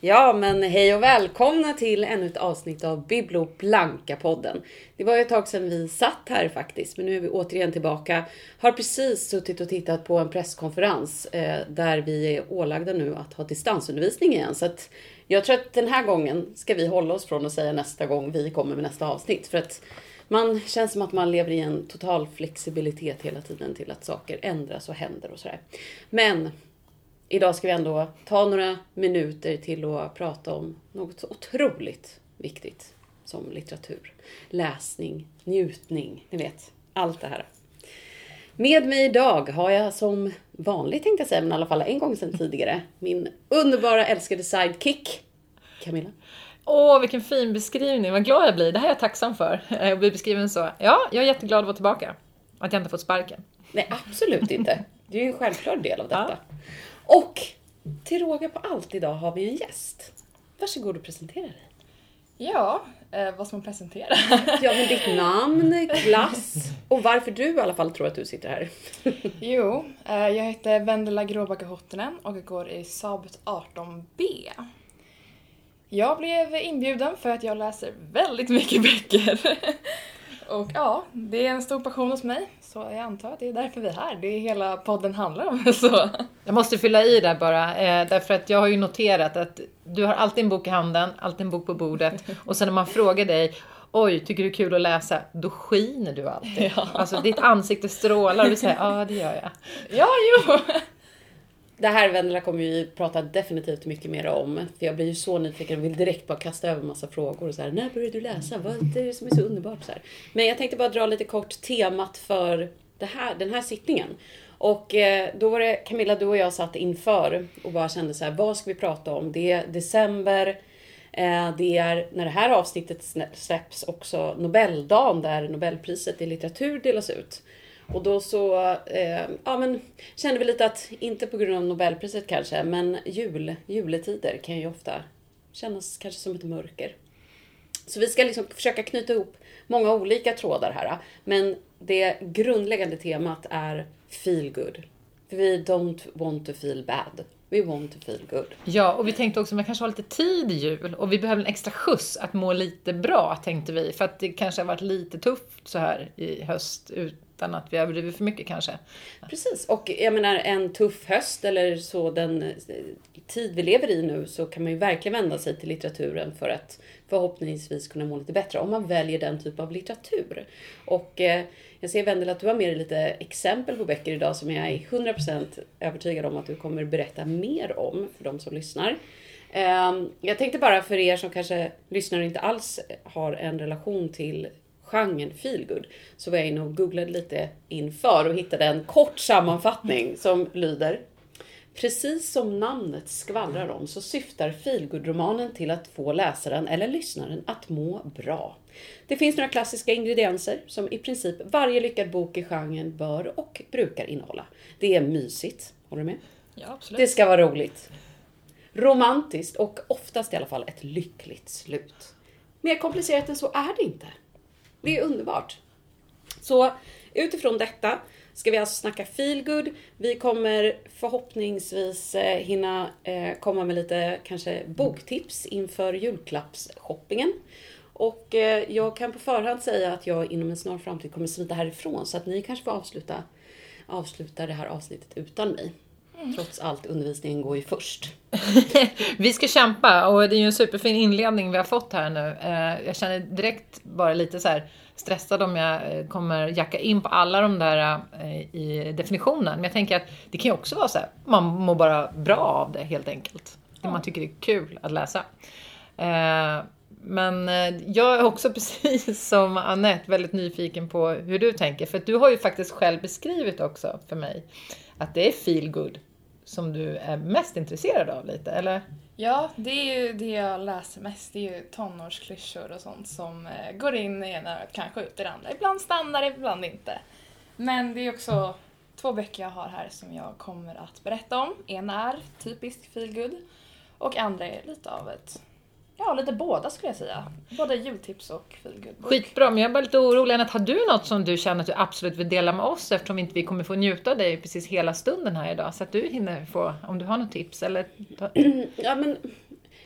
Ja, men hej och välkomna till ännu ett avsnitt av Biblo Blanka-podden. Det var ju ett tag sedan vi satt här faktiskt, men nu är vi återigen tillbaka. Har precis suttit och tittat på en presskonferens eh, där vi är ålagda nu att ha distansundervisning igen. Så att jag tror att den här gången ska vi hålla oss från att säga nästa gång vi kommer med nästa avsnitt. För att man känns som att man lever i en total flexibilitet hela tiden till att saker ändras och händer och sådär. Men idag ska vi ändå ta några minuter till att prata om något så otroligt viktigt som litteratur, läsning, njutning, ni vet, allt det här. Med mig idag har jag som vanligt tänkte jag säga, men i alla fall en gång sedan tidigare, min underbara älskade sidekick, Camilla. Åh, vilken fin beskrivning, vad glad jag blir. Det här är jag tacksam för, eh, att bli beskriven så. Ja, jag är jätteglad att vara tillbaka. Att jag inte fått sparken. Nej, absolut inte. Det är ju en självklar del av detta. Och till råga på allt idag har vi en gäst. Varsågod och presentera dig. Ja, eh, vad ska man presentera? Ja, men ditt namn, klass och varför du i alla fall tror att du sitter här. jo, eh, jag heter Vendela Gråbacka Hottonen och jag går i Sabut 18B. Jag blev inbjuden för att jag läser väldigt mycket böcker. och ja, det är en stor passion hos mig, så jag antar att det är därför vi är här. Det är hela podden handlar om. Så. Jag måste fylla i där bara, eh, därför att jag har ju noterat att du har alltid en bok i handen, alltid en bok på bordet och sen när man frågar dig Oj, tycker du det är kul att läsa? Då skiner du alltid. Ja. Alltså ditt ansikte strålar och du säger ja, det gör jag. Ja, jo! Det här Vendela kommer vi prata definitivt mycket mer om. För jag blir ju så nyfiken och vill direkt bara kasta över massa frågor. Och så här, när började du läsa? Vad är det som är så underbart? Så här. Men jag tänkte bara dra lite kort temat för det här, den här sittningen. Och eh, då var det Camilla, du och jag satt inför och bara kände så här, vad ska vi prata om? Det är december. Eh, det är när det här avsnittet släpps också Nobeldagen där Nobelpriset i litteratur delas ut. Och då så eh, ja, men, kände vi lite att, inte på grund av Nobelpriset kanske, men jul, juletider kan ju ofta kännas kanske som ett mörker. Så vi ska liksom försöka knyta ihop många olika trådar här. Men det grundläggande temat är feel good. För vi don't want to feel bad. We want to feel good. Ja, och vi tänkte också att man kanske har lite tid i jul och vi behöver en extra skjuts att må lite bra, tänkte vi. För att det kanske har varit lite tufft så här i höst utan att vi överdriver för mycket kanske. Precis, och jag menar en tuff höst eller så den tid vi lever i nu så kan man ju verkligen vända sig till litteraturen för att förhoppningsvis kunna må lite bättre om man väljer den typ av litteratur. Och eh, jag ser Vendela att du har med dig lite exempel på böcker idag som jag är 100% övertygad om att du kommer berätta mer om för de som lyssnar. Ehm, jag tänkte bara för er som kanske lyssnar och inte alls har en relation till genren feelgood så var jag inne och googlade lite inför och hittade en kort sammanfattning som lyder Precis som namnet skvallrar om så syftar feelgood-romanen till att få läsaren eller lyssnaren att må bra. Det finns några klassiska ingredienser som i princip varje lyckad bok i genren bör och brukar innehålla. Det är mysigt, håller du med? Ja, absolut. Det ska vara roligt. Romantiskt och oftast i alla fall ett lyckligt slut. Mer komplicerat än så är det inte. Det är underbart. Så utifrån detta ska vi alltså snacka feelgood. Vi kommer förhoppningsvis eh, hinna eh, komma med lite kanske boktips inför julklappsshoppingen. Och eh, jag kan på förhand säga att jag inom en snar framtid kommer smita härifrån så att ni kanske får avsluta, avsluta det här avsnittet utan mig. Trots allt, undervisningen går ju först. vi ska kämpa och det är ju en superfin inledning vi har fått här nu. Eh, Jag känner direkt bara lite så stressad om jag eh, kommer jacka in på alla de där eh, i definitionen. Men jag tänker att det kan ju också vara så här, man mår bara bra av det helt enkelt. Man tycker det är kul att läsa. Men jag är också precis som Annette väldigt nyfiken på hur du tänker. För du har ju faktiskt själv beskrivit också för mig att det är feel good som du är mest intresserad av lite, eller? Ja, det är ju det jag läser mest. Det är ju tonårsklyschor och sånt som eh, går in i ena örat, kanske ut i det andra. Ibland stannar det, ibland inte. Men det är också två böcker jag har här som jag kommer att berätta om. En är typisk feelgood och andra är lite av ett, ja lite båda skulle jag säga. Både jultips och feelgood. Skitbra, men jag är bara lite orolig. Annette, har du något som du känner att du absolut vill dela med oss eftersom inte vi kommer få njuta av dig precis hela stunden här idag? Så att du hinner få, om du har något tips eller... Ja, men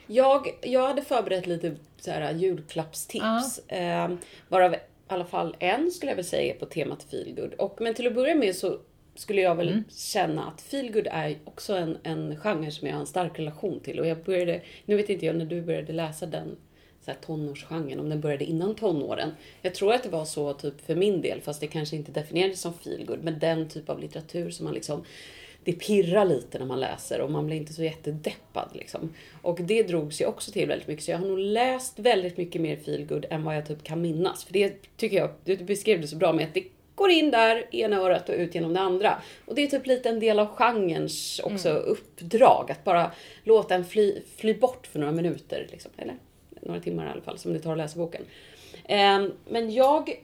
Jag, jag hade förberett lite så här, julklappstips. Eh, varav i alla fall en skulle jag väl säga är på temat feelgood. Och, men till att börja med så skulle jag väl känna att feelgood är också en, en genre som jag har en stark relation till. Och jag började, nu vet inte jag när du började läsa den så här tonårsgenren, om den började innan tonåren. Jag tror att det var så typ för min del, fast det kanske inte definierades som feelgood. Men den typ av litteratur som man liksom det pirrar lite när man läser och man blir inte så jättedeppad. Liksom. Och det drogs jag också till väldigt mycket. Så jag har nog läst väldigt mycket mer feelgood än vad jag typ kan minnas. För det tycker jag, du beskrev det så bra med att det går in där, ena örat och ut genom det andra. Och det är typ lite en del av genrens också uppdrag. Att bara låta en fly, fly bort för några minuter. Liksom. Eller några timmar i alla fall, som det tar att läsa boken. Ehm, men jag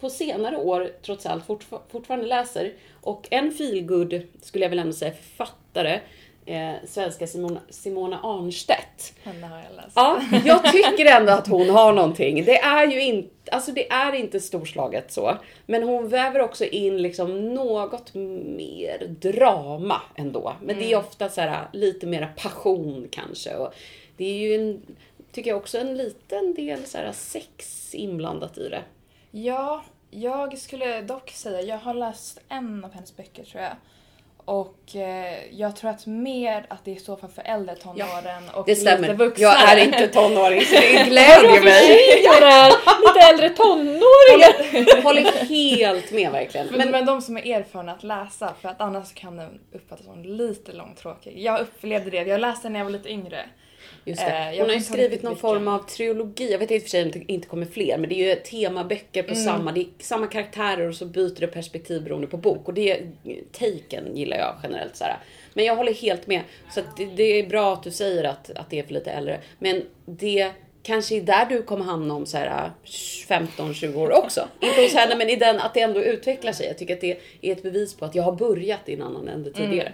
på senare år trots allt fortfar- fortfarande läser. Och en feelgood skulle jag väl ändå säga författare. Eh, svenska Simona, Simona Arnstedt. Henne har jag läst. Ja, jag tycker ändå att hon har någonting. Det är ju inte, alltså det är inte storslaget så. Men hon väver också in liksom något mer drama ändå. Men det är ofta så här, lite mera passion kanske. Och det är ju en, tycker jag också en liten del så här, sex inblandat i det. Ja, jag skulle dock säga, jag har läst en av hennes böcker tror jag. Och eh, jag tror att mer att det är så för äldre tonåren och Det lite stämmer. vuxnare. Jag är inte tonåring så det glädjer mig. Lite äldre tonåringar. Håller helt med verkligen. Men, Men, men de som är erfarna att läsa, för att annars kan den uppfattas som lite långtråkig. Jag upplevde det, jag läste när jag var lite yngre. Just Eh, det. jag Hon har ju skrivit någon form av trilogi. Jag vet i och för sig inte, inte kommer fler, men det är ju temaböcker på samma, det är samma karaktärer och så byter det perspektiv beroende på bok. Och det, taken gillar jag generellt så här. Men jag håller helt med. Så det, det är bra att du säger att, att det är för lite äldre. Men det kanske är där du kommer hamna om så här 15-20 år också. Inte hos henne, men i den att det ändå utvecklar sig. Jag tycker att det är ett bevis på att jag har börjat i en annan ände tidigare.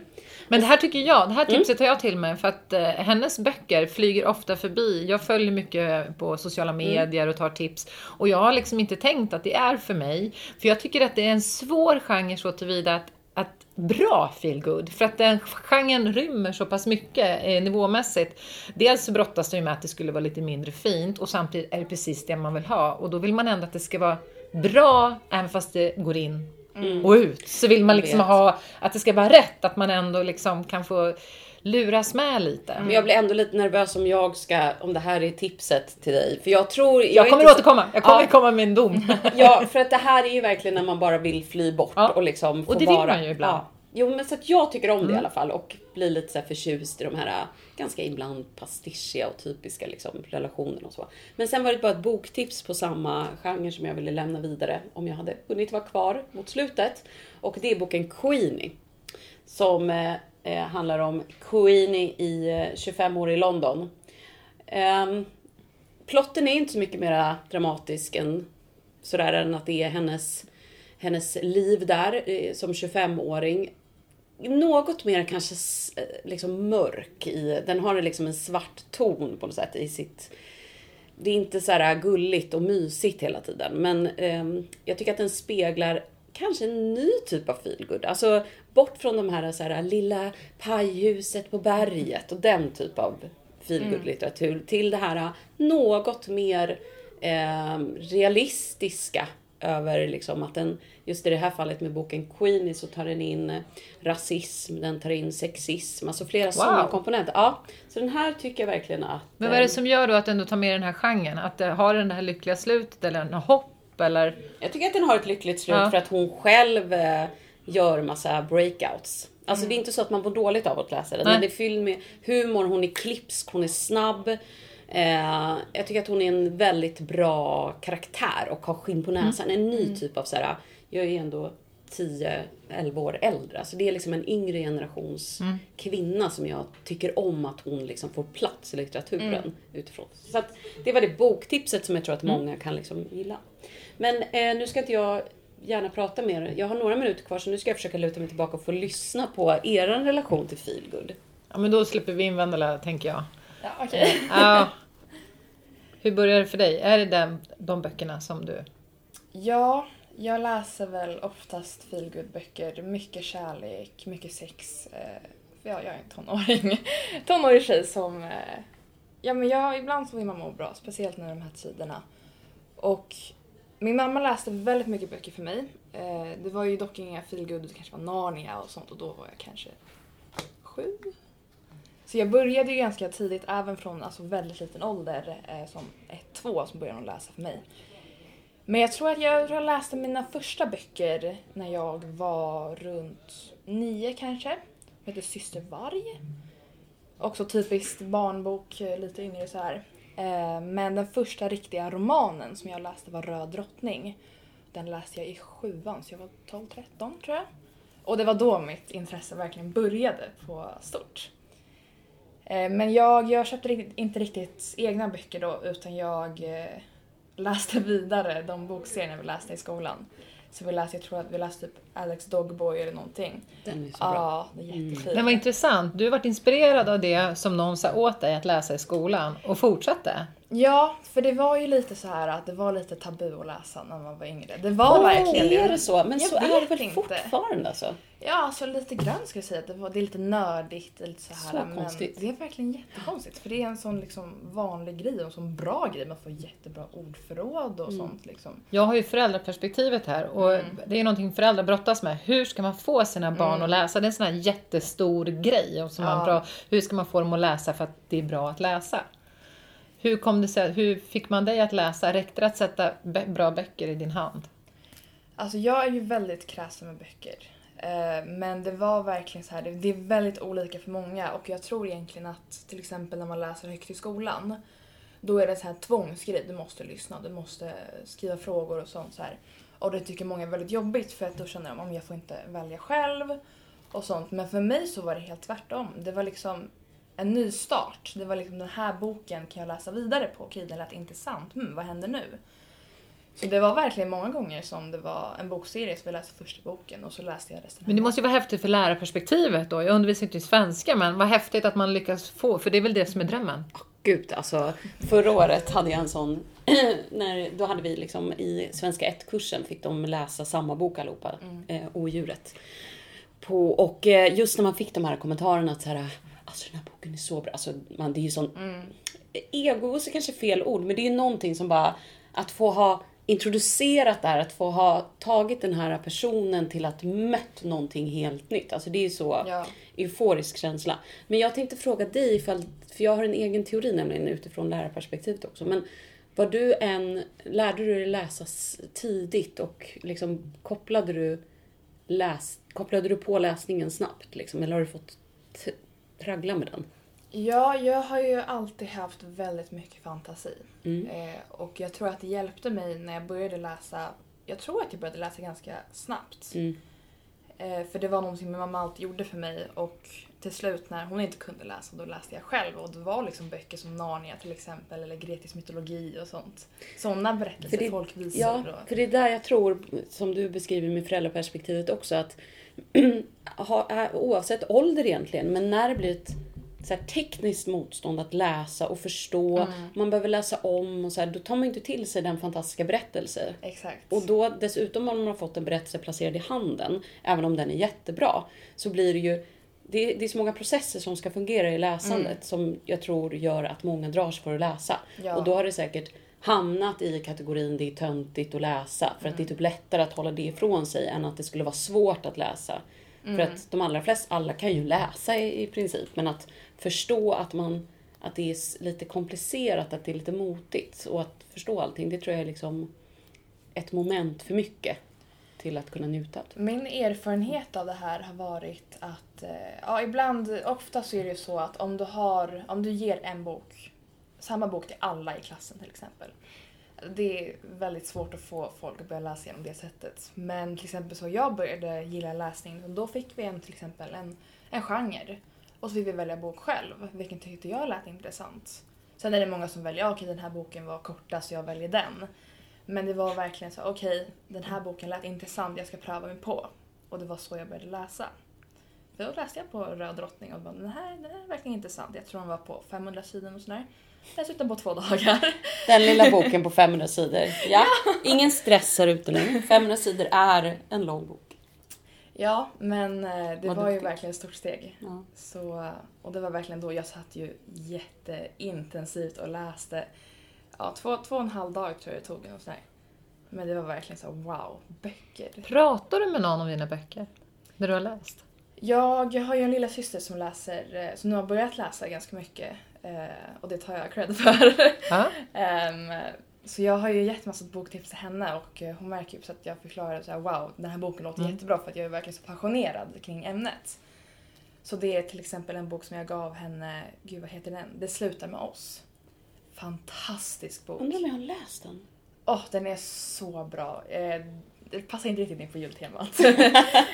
Men det här tycker jag, det här tipset tar jag till mig för att eh, hennes böcker flyger ofta förbi. Jag följer mycket på sociala medier och tar tips och jag har liksom inte tänkt att det är för mig. För jag tycker att det är en svår genre så tillvida att att bra feelgood, för att den genren rymmer så pass mycket eh, nivåmässigt. Dels så brottas det ju med att det skulle vara lite mindre fint och samtidigt är det precis det man vill ha och då vill man ändå att det ska vara bra även fast det går in och ut. Så vill man Jag liksom ha att det ska vara rätt, att man ändå liksom kan få luras med lite. Men jag blir ändå lite nervös om jag ska, om det här är tipset till dig. För jag tror... Jag är kommer inte återkomma, jag kommer Ja. komma med en dom. Ja, för att det här är ju verkligen när man bara vill fly bort Ja. och liksom få Och det vill vara... man ju ibland. Mm. Ja. Jo, men så att jag tycker om det i alla fall och blir lite så här förtjust i de här äh, ganska ibland pastischiga och typiska liksom, relationerna och så. Men sen var det bara ett boktips på samma genre som jag ville lämna vidare om jag hade hunnit vara kvar mot slutet. Och det är boken Queenie. Som eh, handlar om Queenie i eh, 25 år i London. Ehm, plotten är inte så mycket mer dramatisk än sådär än att det är hennes, hennes liv där eh, som 25-åring. Något mer kanske eh, liksom mörk i, den har liksom en svart ton på något sätt i sitt det är inte så här gulligt och mysigt hela tiden. Men ehm, jag tycker att den speglar kanske en ny typ av feelgood. Alltså bort från de här, så här lilla pajhuset på berget och den typ av feelgood litteratur till det här något mer ehm, realistiska över liksom att den, just i det här fallet med boken Queenie så tar den in eh, rasism, den tar in sexism, alltså flera sådana komponenter. Ja, så den här tycker jag verkligen att... Men vad är det eh, som gör då att ändå tar med den här genren? Att det har den det här lyckliga slutet eller en hopp eller? Jag tycker att den har ett lyckligt slut Ja. för att hon själv eh, gör massa breakouts. Alltså det är inte så att man mår dåligt av att läsa den. Det är fylld med humor, hon är klipsk, hon är snabb. Eh, jag tycker att hon är en väldigt bra karaktär och har skinn på näsan. En ny typ av så här. jag är ändå 10-11 år äldre. Så det är liksom en yngre generations kvinna som jag tycker om att hon liksom får plats i litteraturen utifrån. Så att det var det boktipset som jag tror att många kan liksom gilla. Men eh, nu ska inte jag gärna prata mer. Jag har några minuter kvar så nu ska jag försöka luta mig tillbaka och få lyssna på er relation till feelgood. Ja men då släpper vi in Vendela tänker jag. Ja, okej. Ja. Hur börjar det för dig? Är det den, de böckerna som du... Ja, jag läser väl oftast feelgood-böcker. Mycket kärlek, mycket sex. Eh, för ja, jag är en tonåring. Tonårig tjej som eh, Ja, men jag, ibland så vill man må bra, speciellt när de här tiderna. Och min mamma läste väldigt mycket böcker för mig. Eh, det var ju dock inga feelgood, det kanske var Narnia och sånt och då var jag kanske sju. Så jag började ju ganska tidigt, även från alltså, väldigt liten ålder, eh, som ett, två, som började läsa för mig. Men jag tror att jag, jag läste mina första böcker när jag var runt nio kanske. Den heter Syster Varg. Också typiskt barnbok, eh, lite yngre så här. Eh, Men den första riktiga romanen som jag läste var Röd drottning. Den läste jag i sjuan, så jag var 12-13 tror jag. Och det var då mitt intresse verkligen började på stort. Eh, Men jag, jag köpte riktigt, inte riktigt egna böcker då utan jag eh, läste vidare de bokserierna vi läste i skolan. Så vi läste, jag tror att vi läste typ Alex Dogboy eller någonting. Den är så bra. Ja, det är jättefint. Men vad intressant. Du har varit inspirerad av det som någon sa åt dig att läsa i skolan och fortsatte. Ja, för det var ju lite så här att det var lite tabu att läsa när man var yngre. Det var Åh, verkligen är det så? Men Jag så är det väl inte. fortfarande alltså? Ja, alltså lite grann ska jag säga. att Det, var, det är lite nördigt. det Lite så här, Så men konstigt. Det är verkligen jättekonstigt. För det är en sån liksom vanlig grej och en sån bra grej. Man får jättebra ordförråd och Mm. sånt liksom. Jag har ju föräldraperspektivet här och Mm. det är någonting föräldrar brottas med. Hur ska man få sina barn att läsa? Det är en sån här jättestor grej. Och som Ja. man bra, hur ska man få dem att läsa för att det är bra att läsa? Hur, kom det sig, hur fick man dig att läsa? Räckte det att sätta bra böcker i din hand? Alltså jag är ju väldigt kräsen med böcker. Eh, men det var verkligen så här, det- är väldigt olika för många och jag tror egentligen att till exempel när man läser högt i skolan då är det en sån här tvångsgrej, du måste lyssna, du måste skriva frågor och sånt så här. Och det tycker många är väldigt jobbigt för att då känner de om jag får inte välja själv och sånt. Men för mig så var det helt tvärtom. Det var liksom en ny start. Det var liksom den här boken kan jag läsa vidare på. Okej, den lät intressant. Hmm, vad händer nu? Så det var verkligen många gånger som det var en bokserie, så vi läste första boken och så läste jag resten. Men det måste ju vara häftigt för lärarperspektivet då. Jag undervisar inte i svenska men vad häftigt att man lyckas få, för det är väl det som är drömmen. Gud, alltså förra året hade jag en sån, när, då hade vi liksom i svenska 1-kursen fick de läsa samma bok allihopa, eh, Odjuret. På, och eh, just när man fick de här kommentarerna att så här, alltså den här boken är så bra, alltså man, det är ju sån egoist är kanske fel ord, men det är någonting som bara att få ha introducerat det här, att få ha tagit den här personen till att mött någonting helt nytt. Alltså det är så Ja. euforisk känsla. Men jag tänkte fråga dig ifall, för jag har en egen teori nämligen utifrån lärarperspektivet också. Men var du en, lärde du dig läsa tidigt och liksom kopplade du, läs, kopplade du på läsningen snabbt liksom? Eller har du fått traggla med den? Ja, jag har ju alltid haft väldigt mycket fantasi. Mm. Eh, och jag tror att det hjälpte mig när jag började läsa. Jag tror att jag började läsa ganska snabbt. Mm. Eh, för det var någonting min mamma alltid gjorde för mig och till slut när hon inte kunde läsa då läste jag själv och det var liksom böcker som Narnia till exempel eller grekisk mytologi och sånt. Sådana berättelser, För det- folkvisor Ja, och... för det är där jag tror, som du beskriver med föräldraperspektivet också, att oavsett ålder egentligen, men när det blir ett så här, tekniskt motstånd att läsa och förstå, Mm. man behöver läsa om och så här, då tar man inte till sig den fantastiska berättelsen. Exakt. Och då dessutom om man har fått en berättelse placerad i handen, även om den är jättebra, så blir det ju det, det är så många processer som ska fungera i läsandet som jag tror gör att många drar sig för att läsa. Ja. Och då har det säkert hamnat i kategorin det är töntigt att läsa. För att det är typ lättare att hålla det ifrån sig än att det skulle vara svårt att läsa. För att de allra flesta, alla kan ju läsa i, i princip. Men att förstå att man att det är lite komplicerat, att det är lite motigt. Och att förstå allting, det tror jag är liksom ett moment för mycket till att kunna njuta av. Min erfarenhet av det här har varit att, eh, ja ibland, ofta så är det ju så att om du har, om du ger en bok, samma bok till alla i klassen till exempel. Det är väldigt svårt att få folk att börja läsa genom det sättet. Men till exempel så jag började gilla läsning, då fick vi en, till exempel en, en genre. Och så fick vi välja bok själv, vilken tyckte jag lät intressant. Sen är det många som väljer, okej okej den här boken var kortast så jag väljer den. Men det var verkligen så, okej, den här boken lät intressant, jag ska pröva mig på. Och det var så jag började läsa. För då läste jag på Röd drottning och bara, den här, den här är verkligen intressant. Jag tror den var på 500 sidor och sådär. Den på två dagar. Den lilla boken på 500 sidor. Ja, ingen stress här ute nu. 500 sidor är en lång bok. Ja, men eh, det var ju verkligen ett stort steg. Ja. Så, och det var verkligen då jag satt ju jätteintensivt och läste. Ja, två, två och en halv dag tror jag det tog. Och sådär. Men det var verkligen så wow, böcker. Pratar du med någon om dina böcker? När du har läst? Jag har ju en lilla syster som läser, eh, som nu har börjat läsa ganska mycket. Eh, Och det tar jag cred för. Ehm, så jag har ju gett massa boktips till henne och eh, hon märker ju så att jag förklarar så här, wow, den här boken låter Mm. jättebra för att jag är verkligen så passionerad kring ämnet. Så det är till exempel en bok som jag gav henne, gud vad heter den? Det slutar med oss. Fantastisk bok. Undrar om jag har läst den? Åh, den är så bra. Eh, det passar inte riktigt in på jultemat.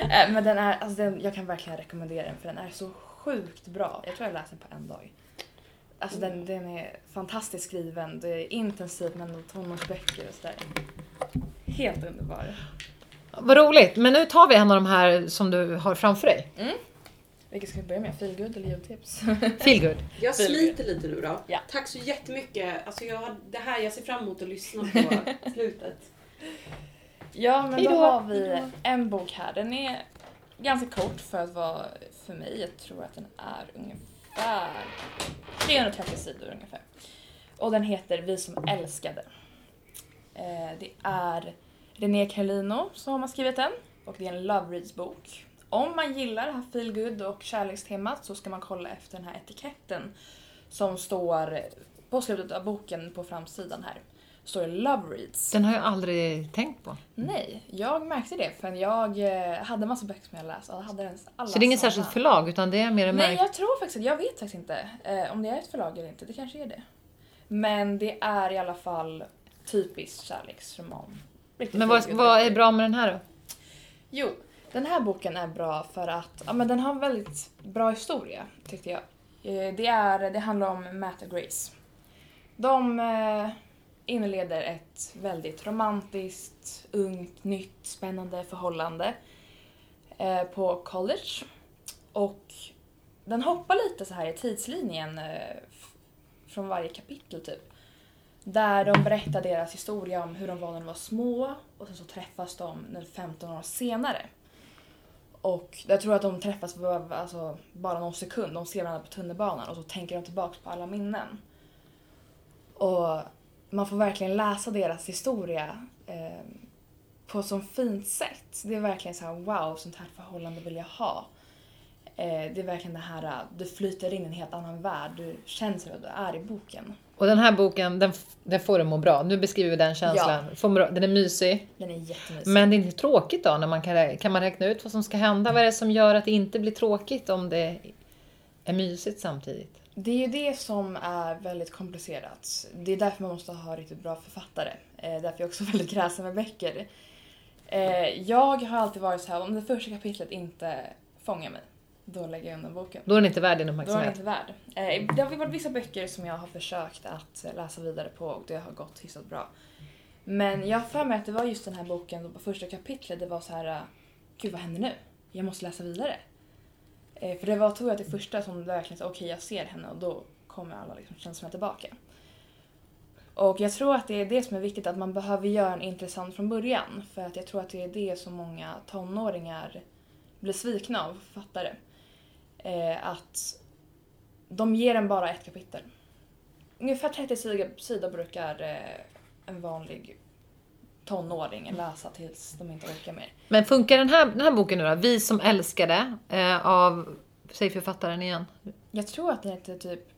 Eh, Men den är, alltså den, jag kan verkligen rekommendera den för den är så sjukt bra. Jag tror jag läste den på en dag. Alltså den, den är fantastiskt skriven, det är intensivt med tonårsböcker och sådär. Helt underbar. Vad roligt, men nu tar vi en av de här som du har framför dig. Vilket ska vi börja med? Feelgood eller jultips? Feelgood. Jag Vill sliter lite nu då. Ja. Tack så jättemycket. Alltså jag, har- det här, jag ser fram emot att lyssna på slutet. Ja, men Hej då då. har vi en bok här. Den är ganska kort för att vara för mig. Jag tror att den är ungefär 330 sidor ungefär. Och den heter Vi som älskade. Eh, det är René Carlino som har skrivit den och det är en Love Reads-bok. Om man gillar det här feelgood och kärlekstemat så ska man kolla efter den här etiketten som står på slutet av boken på framsidan här. Står det Love Reads. Den har jag aldrig tänkt på. Nej, jag märkte det för jag eh, hade en massa böcker som jag läste och jag hade den alla Så det är inget särskilt förlag utan det är mer en Nej, jag tror faktiskt jag vet faktiskt inte eh, om det är ett förlag eller inte. Det kanske är det. Men det är i alla fall typisk kärleksroman. Riktigt Men vad, vad är bra med den här då? Jo, den här boken är bra för att ja, men den har en väldigt bra historia tyckte jag. Eh, Det, är, det handlar om Matt och Grace. De eh, inleder ett väldigt romantiskt, ungt, nytt, spännande förhållande eh, på college. Och den hoppar lite så här i tidslinjen eh, från varje kapitel typ. Där de berättar deras historia om hur de var när de var små och sen så träffas de när 15 år senare. Och jag tror att de träffas bara, alltså, bara någon sekund. De ser varandra på tunnelbanan och så tänker de tillbaka på alla minnen. Och man får verkligen läsa deras historia eh, på så fint sätt. Det är verkligen så här: wow, sånt här förhållande vill jag ha. Eh, det är verkligen det här, du flyter in i en helt annan värld. Du känner hur du är i boken. Och den här boken, den, den får dig må bra. Nu beskriver vi den känslan. Får må. Den är mysig. Den är jättemysig. Men det är inte tråkigt då? När man kan, kan man räkna ut vad som ska hända? Vad är det som gör att det inte blir tråkigt om det är mysigt samtidigt? Det är ju det som är väldigt komplicerat. Det är därför man måste ha riktigt bra författare. Eh, därför är jag också väldigt kräsen med böcker. Eh, jag har alltid varit så här, om det första kapitlet inte fångar mig, då lägger jag undan boken. Då är den inte värd din Då är den uppmärksamhet. inte värd. Eh, det har varit vissa böcker som jag har försökt att läsa vidare på och det har gått hyfsat bra. Men jag har för mig att det var just den här boken, på första kapitlet, det var så här, gud vad händer nu? Jag måste läsa vidare. Eh, för det var, tror jag, det första som verkligen sa, okej jag ser henne och då kommer alla liksom känslorna tillbaka. Och jag tror att det är det som är viktigt, att man behöver göra en intressant från början. För att jag tror att det är det som många tonåringar blir svikna av författare. Eh, att de ger en bara ett kapitel. Ungefär 30 sidor, sidor brukar eh, en vanlig tonåring läsa tills de inte orkar mer. Men funkar den här, den här boken nu då? Vi som älskade eh, av, säg författaren igen. Jag tror att den heter typ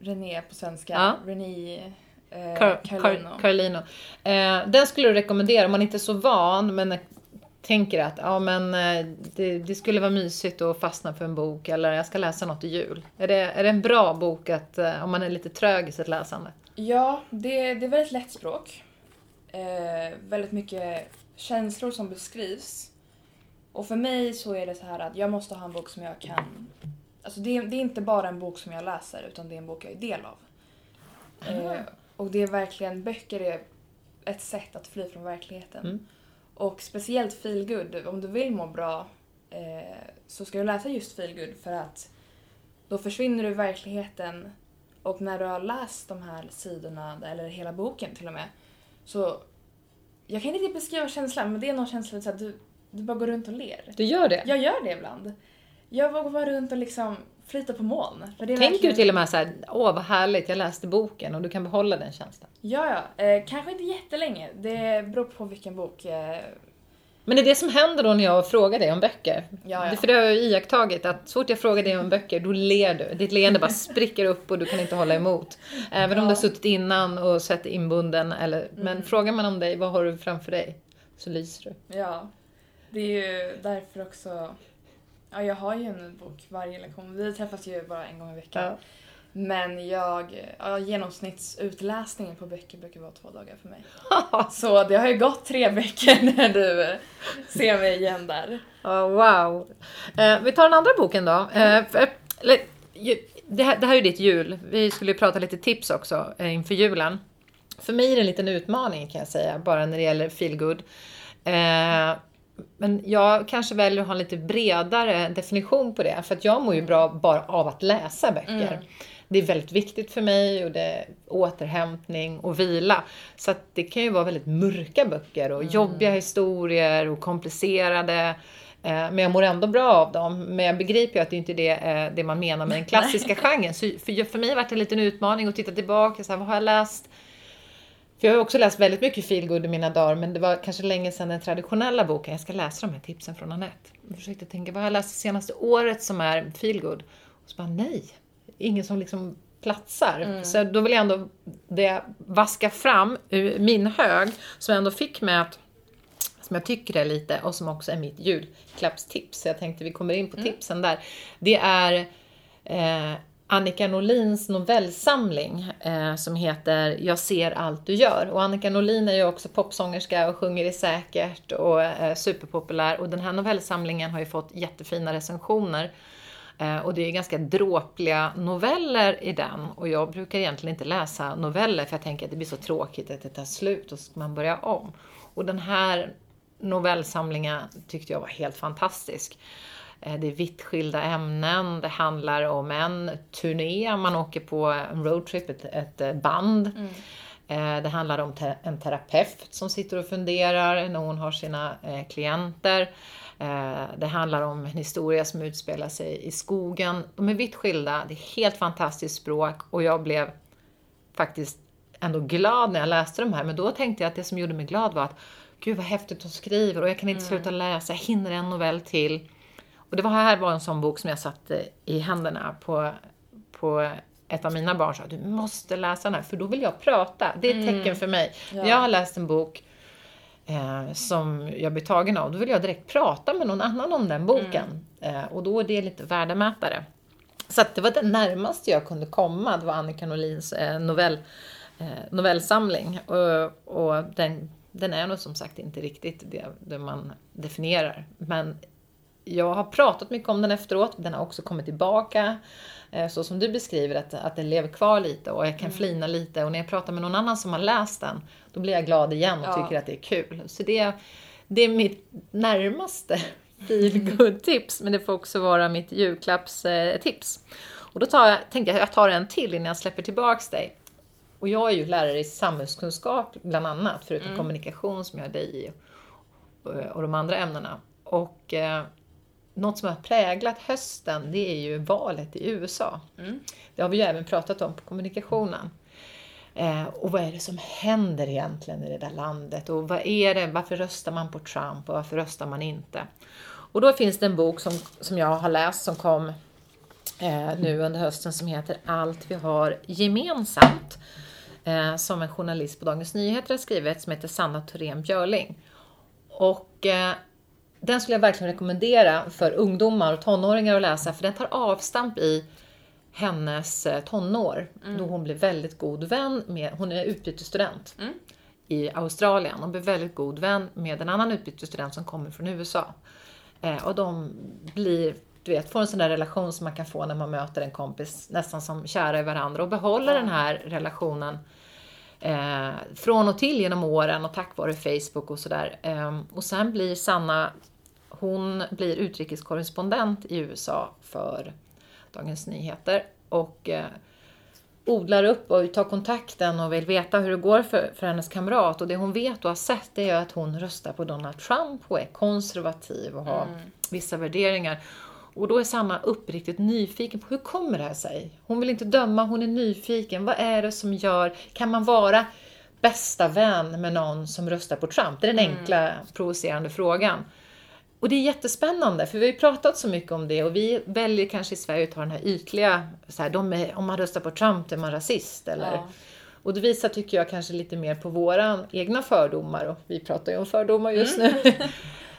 René på svenska. Ja. René eh, Car- Carlino. Car- Carlino. Eh, den skulle du rekommendera om man inte är så van men tänker att ja, men, eh, det, det skulle vara mysigt att fastna för en bok eller jag ska läsa något i jul. Är det, är det en bra bok att, eh, om man är lite trög i sitt läsande? Ja, det, det är väldigt lätt språk. Eh, väldigt mycket känslor som beskrivs. Och för mig så är det så här att jag måste ha en bok som jag kan... Alltså det, är- det är inte bara en bok som jag läser utan det är en bok jag är del av. Eh, och det är verkligen, böcker är ett sätt att fly från verkligheten. Mm. Och speciellt feelgood, om du vill må bra eh, så ska du läsa just feelgood för att då försvinner du i verkligheten och när du har läst de här sidorna, eller hela boken till och med, så jag kan inte riktigt beskriva känslan men det är någon känsla så att du, du bara går runt och ler. Du gör det? Jag gör det ibland. Jag vågar vara runt och liksom flyta på moln. Tänker verkligen- du till och med så här, åh vad härligt, jag läste boken och du kan behålla den känslan? Ja, ja. Eh, kanske inte jättelänge. Det beror på vilken bok. Eh, Men det är det som händer då när jag frågar dig om böcker. Ja, ja. Det- För det har jag iakttagit att så fort jag frågar dig om böcker, då ler du. Ditt leende bara spricker upp och du kan inte hålla emot. Även om du har suttit innan och sett inbunden. Eller, Men Mm. frågar man om dig, vad har du framför dig? Så lyser du. ja. Det är ju därför också... Ja, jag har ju en bok varje lektion. Vi träffas ju bara en gång i veckan. Ja. Men jag, ja, genomsnittsutläsningen på böcker brukar vara två dagar för mig. Så det har ju gått tre veckor när du ser mig igen där. Ja, wow. Eh, vi tar den andra boken då. Eh, för, ju- det, här, det här är ju ditt jul. Vi skulle ju prata lite tips också eh, inför julen. För mig är det en liten utmaning kan jag säga, bara när det gäller feelgood. Eh, men jag kanske väljer att ha en lite bredare definition på det. För att jag mår ju bra bara av att läsa böcker. Det är väldigt viktigt för mig och det är återhämtning och vila. Så att det kan ju vara väldigt mörka böcker och jobbiga historier och komplicerade. Eh, Men jag mår ändå bra av dem. Men jag begriper ju att det inte är det, eh, det man menar med den klassiska genren. Så för, för mig har det varit en liten utmaning att titta tillbaka. Så här, vad har jag läst? För jag har också läst väldigt mycket feelgood i mina dagar, men det var kanske länge sedan den traditionella boken. Jag ska läsa de här tipsen från Anette. Jag försökte tänka, vad har jag läst det senaste året som är feelgood? Och så bara, nej, ingen som liksom platsar. Så då vill jag ändå det vaska fram ur min hög, som jag ändå fick med att som jag tycker är lite och som också är mitt julklappstips. Så jag tänkte vi kommer in på tipsen där. Det är eh, Annika Norlins novellsamling eh, som heter Jag ser allt du gör. Och Annika Norlin är ju också popsångerska och sjunger i säkert och är superpopulär. Och den här novellsamlingen har ju fått jättefina recensioner. Eh, och det är ganska dråpliga noveller i den. Och jag brukar egentligen inte läsa noveller för jag tänker att det blir så tråkigt att det tar slut och så ska man börja om. Och den här novellsamlingen tyckte jag var helt fantastisk. Eh, Det är vitt skilda ämnen, det handlar om en turné, man åker på en roadtrip, ett, ett eh, band. Eh, Det handlar om te- en terapeut som sitter och funderar när hon har sina klienter. Eh, Det handlar om en historia som utspelar sig i skogen. De är vitt skilda, det är helt fantastiskt språk och jag blev faktiskt ändå glad när jag läste de här. Men då tänkte jag att det som gjorde mig glad var att gud vad häftigt hon skriver och jag kan inte sluta läsa, jag hinner en novell till. Och det var här var en sån bok som jag satte i händerna på, på ett av mina barn sa du måste läsa den här för då vill jag prata. Det är ett tecken för mig. När jag har läst en bok eh, som jag blir tagen av, då vill jag direkt prata med någon annan om den boken. Eh, och då är det lite värdemätare. Så det var det närmaste jag kunde komma, det var Annika Norlins eh, novell, eh, novellsamling. Och, och den, den är nog som sagt inte riktigt det, det man definierar. Men jag har pratat mycket om den efteråt, den har också kommit tillbaka. Eh, Så som du beskriver, att, att den lever kvar lite och jag kan flina lite. Och när jag pratar med någon annan som har läst den, då blir jag glad igen och Ja. tycker att det är kul. Så det, det är mitt närmaste feel tips men det får också vara mitt julklappstips. Och då tar jag, tänkte jag, jag tar en till innan jag släpper tillbaks dig. Och jag är ju lärare i samhällskunskap bland annat, förutom kommunikation som jag är dig i och, och de andra ämnena. Och eh, något som har präglat hösten, det är ju valet i USA. Det har vi ju även pratat om på kommunikationen. Eh, och vad är det som händer egentligen i det där landet? Och vad är det, varför röstar man på Trump och varför röstar man inte? Och då finns det en bok som, som jag har läst som kom eh, nu under hösten som heter Allt vi har gemensamt. Eh, som en journalist på Dagens Nyheter har skrivit som heter Sanna Thorén Björling. Och eh, den skulle jag verkligen rekommendera för ungdomar och tonåringar att läsa för den tar avstamp i hennes eh, tonår då hon blev väldigt god vän med, hon är utbytesstudent i Australien och blev väldigt god vän med en annan utbytesstudent som kommer från USA. Eh, och de blir, du vet, får en sån där relation som man kan få när man möter en kompis, nästan som kära i varandra och behåller den här relationen eh, från och till genom åren och tack vare Facebook och sådär. Eh, och sen blir Sanna, hon blir utrikeskorrespondent i USA för Dagens Nyheter och eh, odlar upp och tar kontakten och vill veta hur det går för, för hennes kamrat. Och det hon vet och har sett det är att hon röstar på Donald Trump och är konservativ och har vissa värderingar. Och då är Sanna uppriktigt nyfiken på hur kommer det här sig? Hon vill inte döma, hon är nyfiken. Vad är det som gör, kan man vara bästa vän med någon som röstar på Trump? Det är den enkla provocerande frågan. Och det är jättespännande, för vi har ju pratat så mycket om det och vi väljer kanske i Sverige att ta den här ytliga, så här, de är, om man röstar på Trump är man rasist eller Ja. och det visar, tycker jag, kanske lite mer på våra egna fördomar och vi pratar ju om fördomar just nu.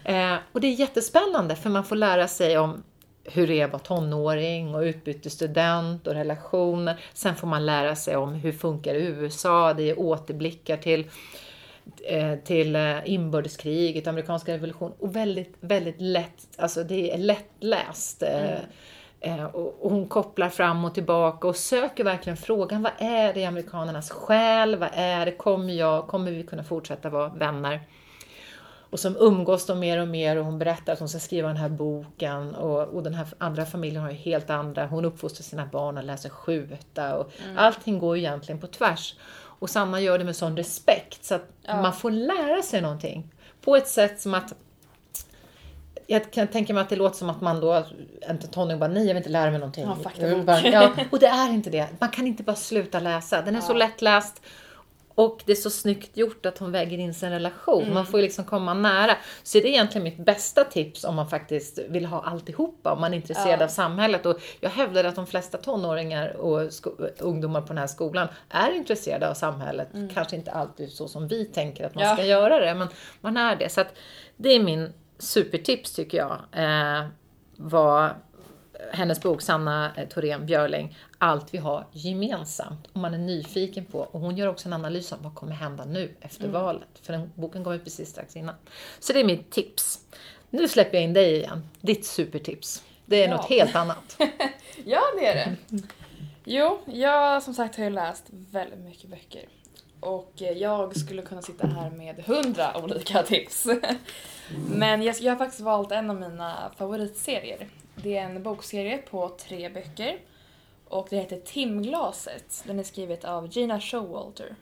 eh, och det är jättespännande för man får lära sig om hur det är att vara tonåring och utbytesstudent och relationer. Sen får man lära sig om hur funkar USA, det är återblickar till till eh, inbördeskriget, amerikanska revolution och väldigt, väldigt lätt, alltså det är lättläst. eh, eh, Och hon kopplar fram och tillbaka och söker verkligen frågan, vad är det i amerikanernas själ? Vad är det? Kommer jag, kommer vi kunna fortsätta vara vänner? Och som umgås de mer och mer och hon berättar att hon ska skriva den här boken och, och den här andra familjen har ju helt andra, hon uppfostrar sina barn och lär sig skjuta och allting går egentligen på tvärs. Och Sanna gör det med sån respekt så att Ja. man får lära sig någonting. På ett sätt som att jag kan tänka mig att det låter som att man då, inte tonåring bara, nej jag vill inte lära mig någonting. Ja, bara, ja, och det är inte det. Man kan inte bara sluta läsa. Den är så Ja. lättläst och det är så snyggt gjort att hon väger in sin relation. Mm. Man får ju liksom komma nära. Så det är egentligen mitt bästa tips om man faktiskt vill ha alltihopa, om man är intresserad Ja. av samhället. Och jag hävdar att de flesta tonåringar och ungdomar på den här skolan är intresserade av samhället. Kanske inte alltid så som vi tänker att man Mm. Ja. ska göra det, men man är det. Så att det är min supertips tycker jag. Eh, var hennes bok Sanna eh, Thorén Björling, Allt vi har gemensamt. Om man är nyfiken på, och hon gör också en analys av vad kommer hända nu efter Mm. valet. För den boken kom ut precis strax innan. Så det är mitt tips. Nu släpper jag in dig igen. Ditt supertips. Det är Ja. något helt annat. Ja, det är det. Jo, jag som sagt har ju läst väldigt mycket böcker. Och eh, jag skulle kunna sitta här med hundra olika tips. Men jag, jag har faktiskt valt en av mina favoritserier. Det är en bokserie på tre böcker. Och det heter Timglaset. Den är skrivet av Gina Showalter.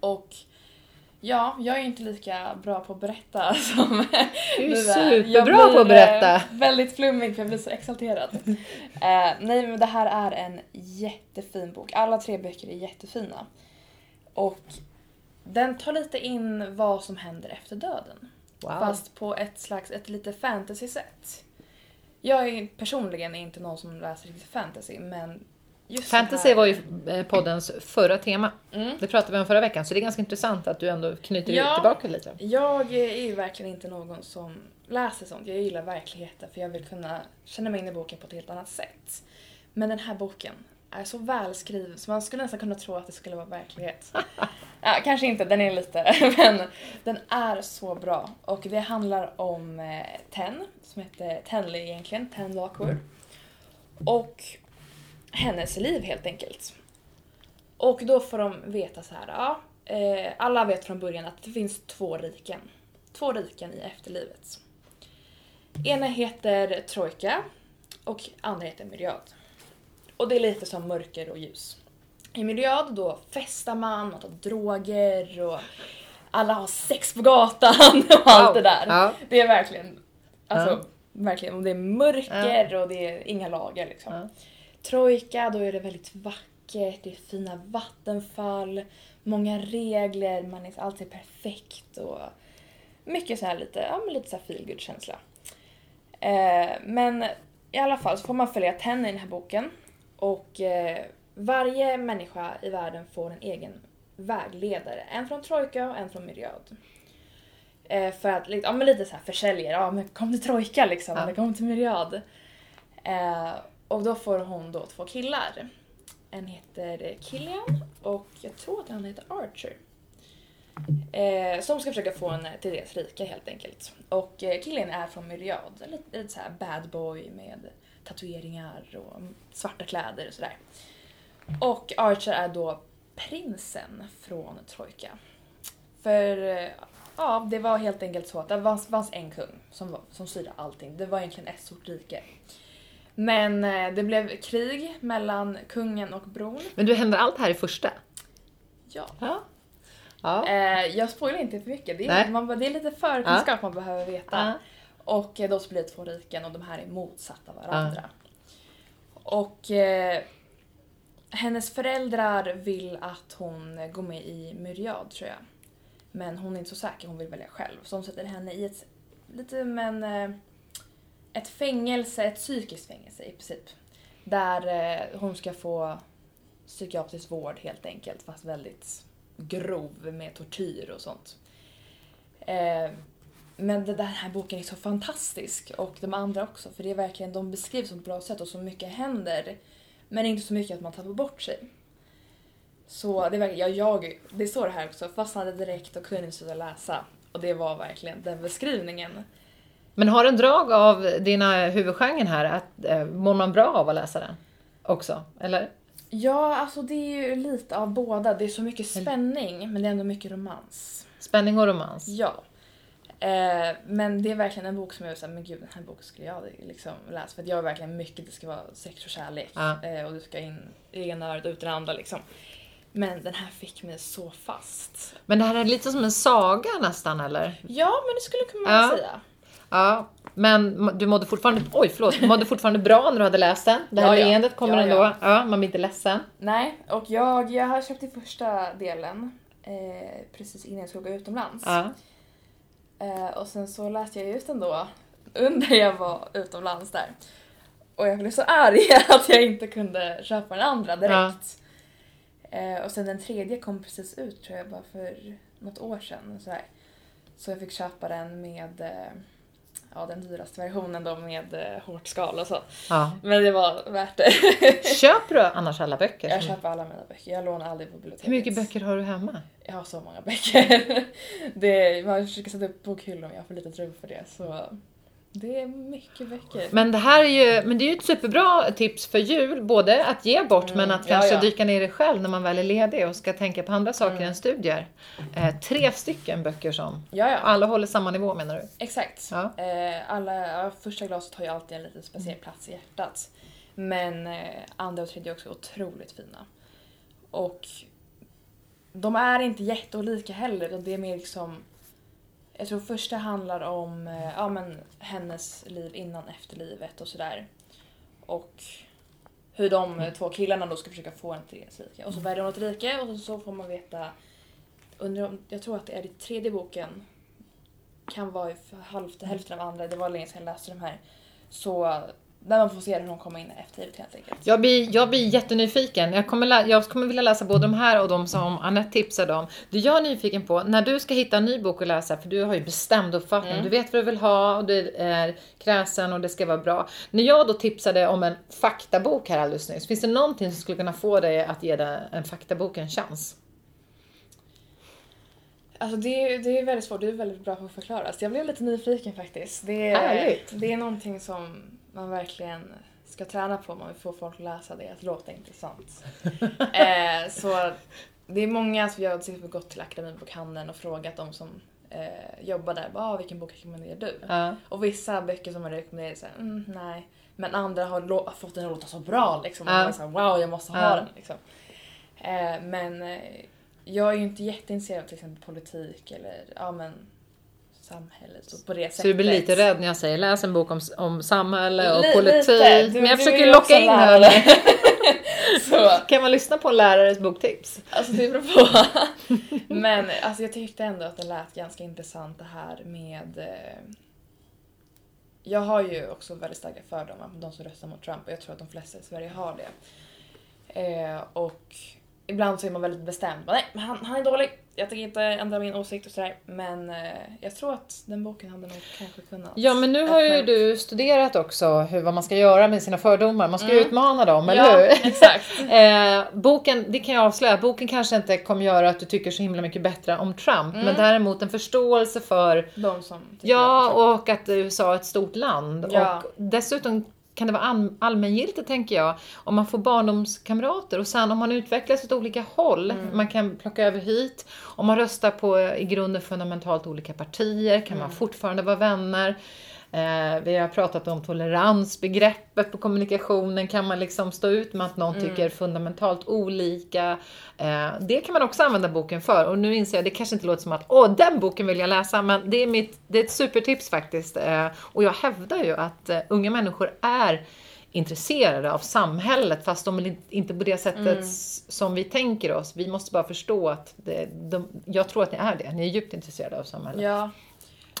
Och ja, jag är inte lika bra på att berätta som Du är du superbra Jag på att berätta. eh, Väldigt flummig för jag blir så exalterad. Eh, nej men det här är en jättefin bok. Alla tre böcker är jättefina. Och den tar lite in vad som händer efter döden. Wow. Fast på ett slags, ett lite fantasy-sätt. Jag är personligen inte någon som läser fantasy men just Fantasy här... var ju eh, poddens förra tema. Mm. Det pratade vi om förra veckan, så det är ganska intressant att du ändå knyter Ja. tillbaka lite. Jag är ju verkligen inte någon som läser sånt. Jag gillar verkligheten för jag vill kunna känna mig in i boken på ett helt annat sätt. Men den här boken är så välskriven så man skulle nästan kunna tro att det skulle vara verklighet. Ja, kanske inte, den är lite, men den är så bra. Och det handlar om eh, Ten, som heter Tenley egentligen, Ten Lockwood. Och hennes liv helt enkelt. Och då får de veta så här, ja, eh, alla vet från början att det finns två riken. Två riken i efterlivet. Ena heter Trojka och andra heter Myriad. Och det är lite som mörker och ljus. I Myriad då festar man, man tar droger och alla har sex på gatan och allt det där. Ja. Det är verkligen, alltså Ja. verkligen, och det är mörker och det är inga lagar liksom. Ja. Trojka, då är det väldigt vackert, det är fina vattenfall, många regler, man är, allt är perfekt och mycket så här lite, ja men lite så feelgood känsla. Eh, men i alla fall så får man följa Ten i den här boken och eh, varje människa i världen får en egen vägledare. En från Trojka och en från Myriad. Eh, för att ja, men lite så här försäljare, ja men kom till Trojka liksom, Ja. eller kom till Myriad. Eh, och då får hon då två killar. En heter Killian och jag tror att andra heter Archer. Eh, som ska försöka få henne till deras rika helt enkelt. Och eh, killen är från Myriad, lite, lite såhär bad boy med tatueringar och svarta kläder och sådär. Och Archer är då prinsen från Trojka. För eh, ja, det var helt enkelt så att det fanns, fanns en kung som, som styrde allting. Det var egentligen ett stort rike. Men eh, det blev krig mellan kungen och bron. Men du, händer allt här i första? Ja. Ja. Ja. Eh, jag spoilar inte för mycket. Det är, man, det är lite förkunskap man behöver veta. Ja. Och eh, då så blir det två riken och de här är motsatta varandra. Och eh, hennes föräldrar vill att hon går med i Myriad tror jag. Men hon är inte så säker, hon vill välja själv. Så de sätter henne i ett, lite men, eh, ett fängelse, ett psykiskt fängelse i princip. Där eh, hon ska få psykiatrisk vård helt enkelt, fast väldigt grov med tortyr och sånt. Men den här boken är så fantastisk och de andra också för det är verkligen, de beskrivs på ett bra sätt och så mycket händer men inte så mycket att man tappar bort sig. Så det är verkligen, ja, jag, det står här också, fastnade direkt och kunde inte sluta läsa. Och det var verkligen den beskrivningen. Men har en drag av dina huvudgenren här, att eh, mår man bra av att läsa den? Också, eller? Ja, alltså det är ju lite av båda. Det är så mycket spänning men det är ändå mycket romans. Spänning och romans. Ja. Eh, men det är verkligen en bok som jag säger, men gud den här boken skulle jag liksom läsa. För att jag är verkligen mycket, det ska vara sex och kärlek. Ja. Eh, och du ska in i ena örat och ut i det andra liksom. Men den här fick mig så fast. Men det här är lite som en saga nästan, eller? Ja, men det skulle man Ja. säga. Ja, men du mådde fortfarande, oj förlåt, du mådde fortfarande bra när du hade läst den. Det här Ja, leendet kommer Ja, ändå. ja. Man blir inte ledsen. Nej, och jag, jag har köpt i första delen eh, precis innan jag skulle gå utomlands. Ja. Eh, och sen så läste jag ut den då under jag var utomlands där. Och jag blev så arg att jag inte kunde köpa den andra direkt. Eh, och sen den tredje kom precis ut tror jag bara för något år sedan. Så, här. så jag fick köpa den med eh, ja, den dyraste versionen då med eh, hårt skal och så. ja. Men det var värt det. Köper du annars alla böcker? jag köper alla mina böcker, jag lånar aldrig på biblioteket. Hur mycket böcker har du hemma? Jag har så många böcker. Det, man försöker sätta upp bokhyllor men jag har för lite rum för det. Så det är mycket böcker. Men det här är ju, men det är ju ett superbra tips för jul, både att ge bort men att Mm, ja, kanske ja. dyka ner i själv när man väl är ledig och ska tänka på andra saker Mm. än studier. Eh, tre stycken böcker som Ja, alla håller samma nivå menar du? Exakt. Eh, alla, första glaset har ju alltid en liten speciell plats i hjärtat. Men eh, andra och tredje är också otroligt fina. Och de är inte jätteolika heller. utan Det är mer liksom... Jag tror första handlar om eh, ja, men, hennes liv innan efter livet och sådär. Och hur de eh, två killarna då ska försöka få en till deras rike. Och så väljer hon ett rike och så får man veta under, jag tror att det är i tredje boken kan vara i hälften, hälften av andra, det var länge sedan jag läste de här. Så där man får se hur hon kommer in efter livet helt enkelt. Jag blir, jag blir jättenyfiken. Jag kommer, lä- jag kommer vilja läsa både de här och de som Anette tipsade om. Det jag är nyfiken på, när du ska hitta en ny bok att läsa, för du har ju bestämd uppfattning, Mm. du vet vad du vill ha och du är kräsen och det ska vara bra. När jag då tipsade om en faktabok här alldeles nyss, finns det någonting som skulle kunna få dig att ge en faktabok en chans? Alltså det, är- det är väldigt svårt, du är väldigt bra på att förklara. Så jag blev lite nyfiken faktiskt. Det är, det är någonting som man verkligen ska träna på om man vill få folk att läsa det, att låta intressant. eh, så det är många som jag har till exempel gått till Akademibokhandeln och frågat de som eh, jobbar där, bara, ah, vilken bok rekommenderar du? Ja. Och vissa böcker som man rekommenderar så här, mm, nej. Men andra har fått den att låta så bra liksom. Och Ja. man är så här, wow, jag måste ha Ja. den. Liksom. Eh, men eh, jag är ju inte jätteintresserad av till exempel politik eller ja, men, samhället och på det sättet. Så du blir lite rädd när jag säger läs en bok om, om samhälle och Li- politik. lite. Du- men jag försöker locka in så, Kan man lyssna på en lärares boktips? alltså det beror på. men alltså, jag tyckte ändå att det lät ganska intressant det här med eh, jag har ju också väldigt starka fördomar på de som röstar mot Trump och jag tror att de flesta i Sverige har det. Eh, och ibland så är man väldigt bestämd. Nej, han, han är dålig. Jag tänker inte ändra min åsikt och sådär. Men eh, jag tror att den boken hade nog kanske kunnat... Ja, men nu har ju du studerat också hur, vad man ska göra med sina fördomar. Man ska Mm. utmana dem, eller ja, hur? exakt. Eh, boken, det kan jag avslöja, boken kanske inte kommer göra att du tycker så himla mycket bättre om Trump, Mm. men däremot en förståelse för, De som ja, och att USA är ett stort land. Ja. Och dessutom kan det vara all, allmängiltigt, tänker jag, om man får barndomskamrater och sen om man utvecklas åt olika håll, Mm. man kan plocka över hit, om man röstar på i grunden fundamentalt olika partier kan Mm. man fortfarande vara vänner. Eh, vi har pratat om toleransbegreppet på kommunikationen. Kan man liksom stå ut med att någon Mm. tycker fundamentalt olika? Eh, det kan man också använda boken för. Och nu inser jag, det kanske inte låter som att åh, den boken vill jag läsa, men det är, mitt, det är ett supertips faktiskt. Eh, och jag hävdar ju att unga människor är intresserade av samhället fast de inte på det sättet Mm. som vi tänker oss. Vi måste bara förstå att det, de, jag tror att ni är det. Ni är djupt intresserade av samhället. Ja,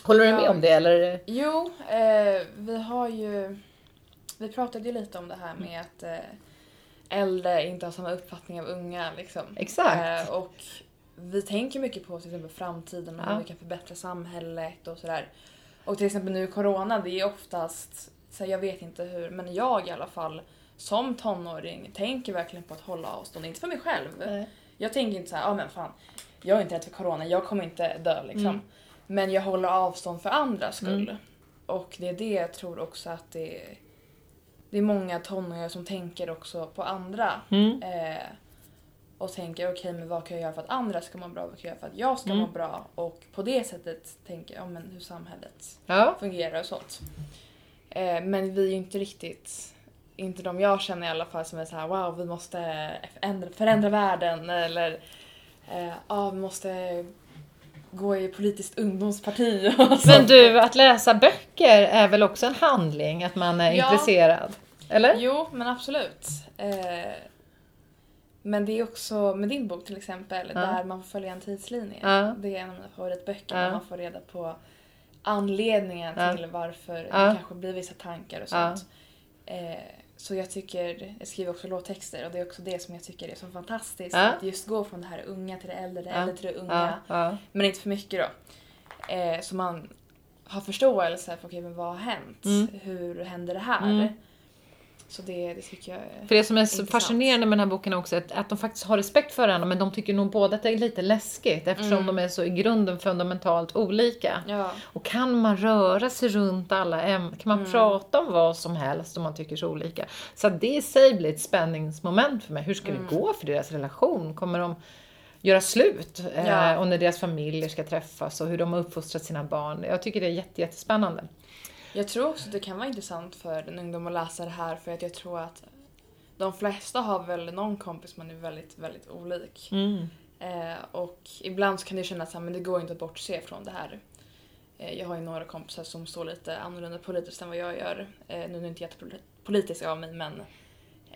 Håller du med om det eller? Jo, eh, vi har ju... Vi pratade ju lite om det här med att eh, äldre inte har samma uppfattning av unga. Liksom. Exakt. Eh, och vi tänker mycket på till exempel framtiden och Ja. hur vi kan förbättra samhället och sådär. Och till exempel nu corona, det är oftast, så jag vet inte hur, men jag i alla fall som tonåring tänker verkligen på att hålla avstånd. Inte för mig själv. Jag tänker inte så här, ja men fan, jag är inte rädd för corona, jag kommer inte dö liksom. Mm. Men jag håller avstånd för andras skull. Och det är det jag tror också att det är, det är många tonåringar som tänker också på andra. Mm. Eh, och tänker okej men vad kan jag göra för att andra ska må bra, vad kan jag göra för att jag ska Mm. må bra? Och på det sättet tänker jag ja, men hur samhället Ja. fungerar och sånt. Eh, men vi är ju inte riktigt, inte de jag känner i alla fall som är så här: wow vi måste ändra, förändra världen eller eh, ja vi måste gå i politiskt ungdomsparti. Men du, att läsa böcker är väl också en handling? Att man är Ja. intresserad? Eller? Jo, men absolut. Eh, men det är också med din bok till exempel, Ja. där man får följa en tidslinje. Ja. Det är en av mina favoritböcker, där man får reda på anledningen till varför det kanske blir vissa tankar och sånt. Eh, så jag tycker, jag skriver också låttexter och det är också det som jag tycker är så fantastiskt. Ja. Att just gå från det här unga till det äldre, det Ja. äldre till det unga. Ja. Men inte för mycket då. Eh, så man har förståelse för okej, men vad har hänt? Mm. Hur hände det här? Mm. Så det, det tycker jag är... För det som är Intressant. fascinerande med den här boken är också att, att de faktiskt har respekt för varandra men de tycker nog båda att det är lite läskigt eftersom Mm. de är så i grunden fundamentalt olika. Ja. Och kan man röra sig runt alla ämnen, kan man Mm. prata om vad som helst om man tycker så olika. Så det i sig blir ett spänningsmoment för mig. Hur ska Mm. det gå för deras relation? Kommer de göra slut? Ja. Eh, och när deras familjer ska träffas och hur de har uppfostrat sina barn. Jag tycker det är jätte, jättespännande. Jag tror också att det kan vara intressant för en ungdom att läsa det här för att jag tror att de flesta har väl någon kompis man är väldigt, väldigt olik. Mm. Eh, och ibland så kan det kännas att det går inte att bortse från det här. Eh, jag har ju några kompisar som står lite annorlunda politiskt än vad jag gör. Eh, nu är det inte jättepolitisk av mig men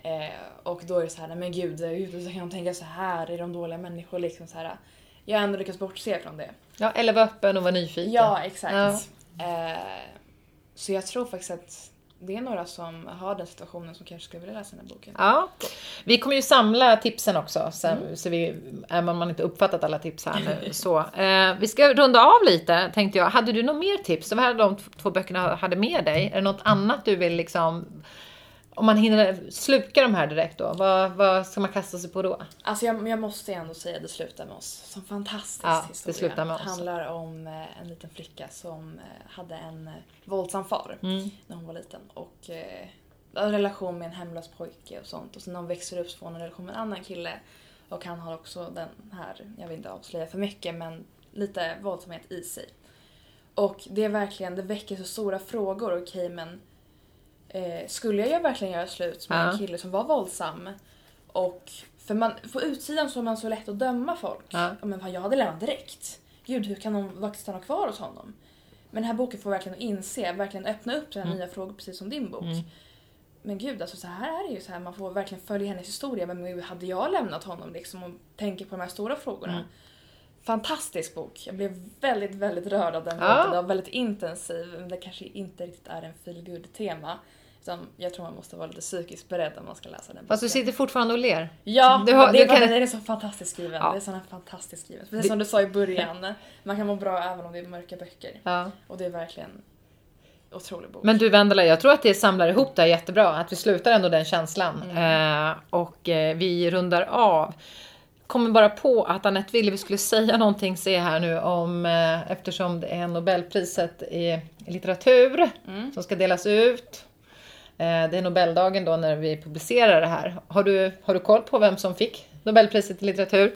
eh, och då är det så här, men gud, hur kan de tänka så här? Är de dåliga människor? Liksom så här. Jag har ändå lyckats bortse från det. Ja, eller vara öppen och vara nyfiken. Ja, exakt. Ja. Så jag tror faktiskt att det är några som har den situationen som kanske skulle vilja läsa den här boken. Ja, vi kommer ju samla tipsen också, sen, Mm. så vi, även om man inte uppfattat alla tips här nu. Så, eh, vi ska runda av lite, tänkte jag. Hade du något mer tips? Så vad hade de två böckerna hade med dig? Är det något annat du vill liksom... Om man hinner sluka de här direkt då, vad, vad ska man kasta sig på då? Alltså jag, jag måste ändå säga Det slutar med oss som fantastisk Ja, Det historia. slutar med oss. handlar om eh, en liten flicka som eh, hade en eh, våldsam far Mm. när hon var liten. Och en relation med en hemlös pojke och sånt. Och sen när hon växer upp så får hon en relation med en annan kille. Och han har också den här, jag vill inte avslöja för mycket, men lite våldsamhet i sig. Och det är verkligen, det väcker så stora frågor. Okej men eh, skulle jag verkligen göra slut med Ja. en kille som var våldsam? Och för man, på utsidan så är man så lätt att döma folk. Ja. Men fan, jag hade lämnat direkt. Gud, hur kan de faktiskt stanna kvar hos honom? Men den här boken får verkligen inse, verkligen öppna upp till Mm. nya frågor precis som din bok. Mm. Men gud, alltså så här är det ju så här, man får verkligen följa hennes historia. Men hur hade jag lämnat honom liksom och tänker på de här stora frågorna? Mm. Fantastisk bok. Jag blev väldigt, väldigt rörd av den Ja. boken. Den var väldigt intensiv, men det kanske inte riktigt är en feel tema Utan jag tror man måste vara lite psykiskt beredd när man ska läsa den Fast du sitter fortfarande och ler. Ja, Du har- det är du kan- den är så fantastiskt skriven. Ja. Det är här fantastiskt skriven. Precis Det- som du sa i början, man kan må bra även om det är mörka böcker. Ja. Och det är verkligen otrolig bok. Men du Vendela, jag tror att det samlar ihop det här jättebra. Att vi slutar ändå den känslan. Mm. Eh, och eh, vi rundar av. Kommer bara på att Anette ville vi skulle säga någonting, se här nu, om eh, eftersom det är Nobelpriset i, i litteratur Mm. som ska delas ut. Eh, det är Nobeldagen då när vi publicerar det här. Har du, har du koll på vem som fick Nobelpriset i litteratur?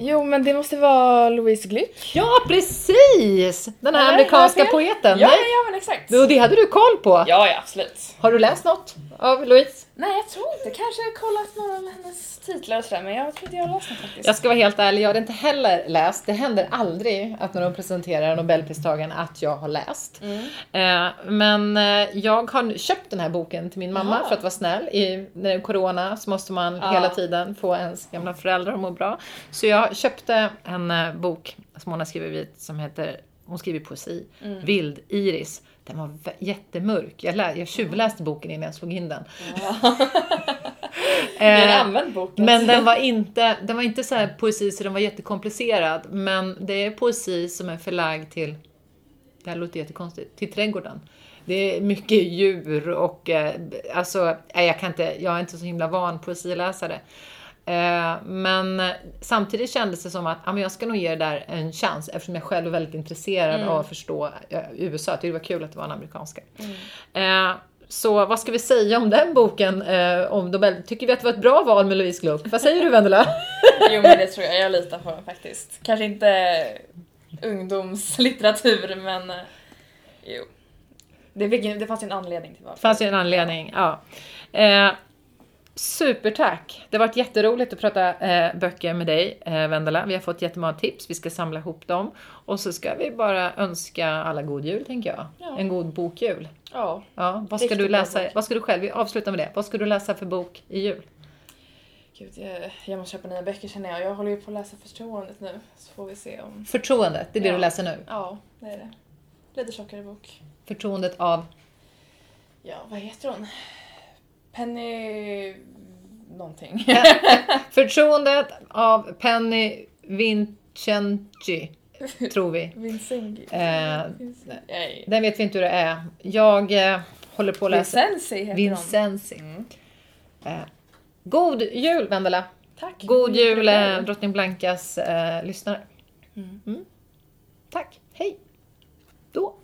Jo, men det måste vara Louise Glück. Ja, precis! Den här Eller, amerikanska poeten. Ja, Nej. ja, men exakt. Och det hade du koll på. Ja, ja, absolut. Har du läst något av Louise? Nej, jag tror inte. Kanske kollat några av hennes titlar och sådär, men jag tror inte jag har läst den faktiskt. Jag ska vara helt ärlig, jag har inte heller läst. Det händer aldrig att när de presenterar Nobelpristagaren att jag har läst. Mm. Eh, men eh, jag har köpt den här boken till min mamma Jaha. för att vara snäll. I när corona så måste man Ja. hela tiden få ens gamla föräldrar att må bra. Så jag köpte en eh, bok som hon har skrivit som heter, hon skriver poesi, Mm. Vild Iris. Den var jättemörk. Jag, lä- jag tjuvläste boken innan jag slog in den. En Eh, använd bok. men den var inte, den var inte så här poesi så den var jättekomplicerad. Men det är poesi som är förlagd till, det här låter jättekonstigt, till trädgården. Det är mycket djur och eh, alltså, nej, jag kan inte, jag är inte så himla van poesiläsare. Eh, men samtidigt kändes det som att ja, men jag ska nog ge det där en chans eftersom jag själv är väldigt intresserad Mm. av att förstå eh, USA. Jag tyckte det var kul att det var en amerikanska. Eh, så vad ska vi säga om den boken? Om Nobel? Tycker vi att det var ett bra val med Louise Gluck? Vad säger du Vendela? Jo, men det tror jag. Jag litar på den faktiskt. Kanske inte ungdomslitteratur, men jo. Det, det fanns ju en anledning till varför. Det fanns ju en anledning, ja. Supertack! Det har varit jätteroligt att prata eh, böcker med dig, eh, Vendela. Vi har fått jättemånga tips, vi ska samla ihop dem. Och så ska vi bara önska alla god jul, tänker jag. Ja. En god bokjul. Ja. Ja, vad ska du läsa? Vad ska du själv, vi avslutar med det. Vad ska du läsa för bok i jul? Gud, jag, jag måste köpa nya böcker känner jag. Jag håller ju på att läsa Förtroendet nu, så får vi se om... Förtroendet, det är det Ja. du läser nu. Ja, det är det. Lite tjockare bok. Förtroendet av... Ja, vad heter hon? Penny... någonting. Förtroendet av Penny Vincenti, tror vi. Vincengi. Eh. Den vet vi inte hur det är. Jag eh, håller på att läsa Vincenzi heter. Vincenzi. Mm. Eh, god jul Vendela! Tack. God jul eh, Drottning Blankas eh, lyssnare. Mm. Mm. Tack, hej! Då!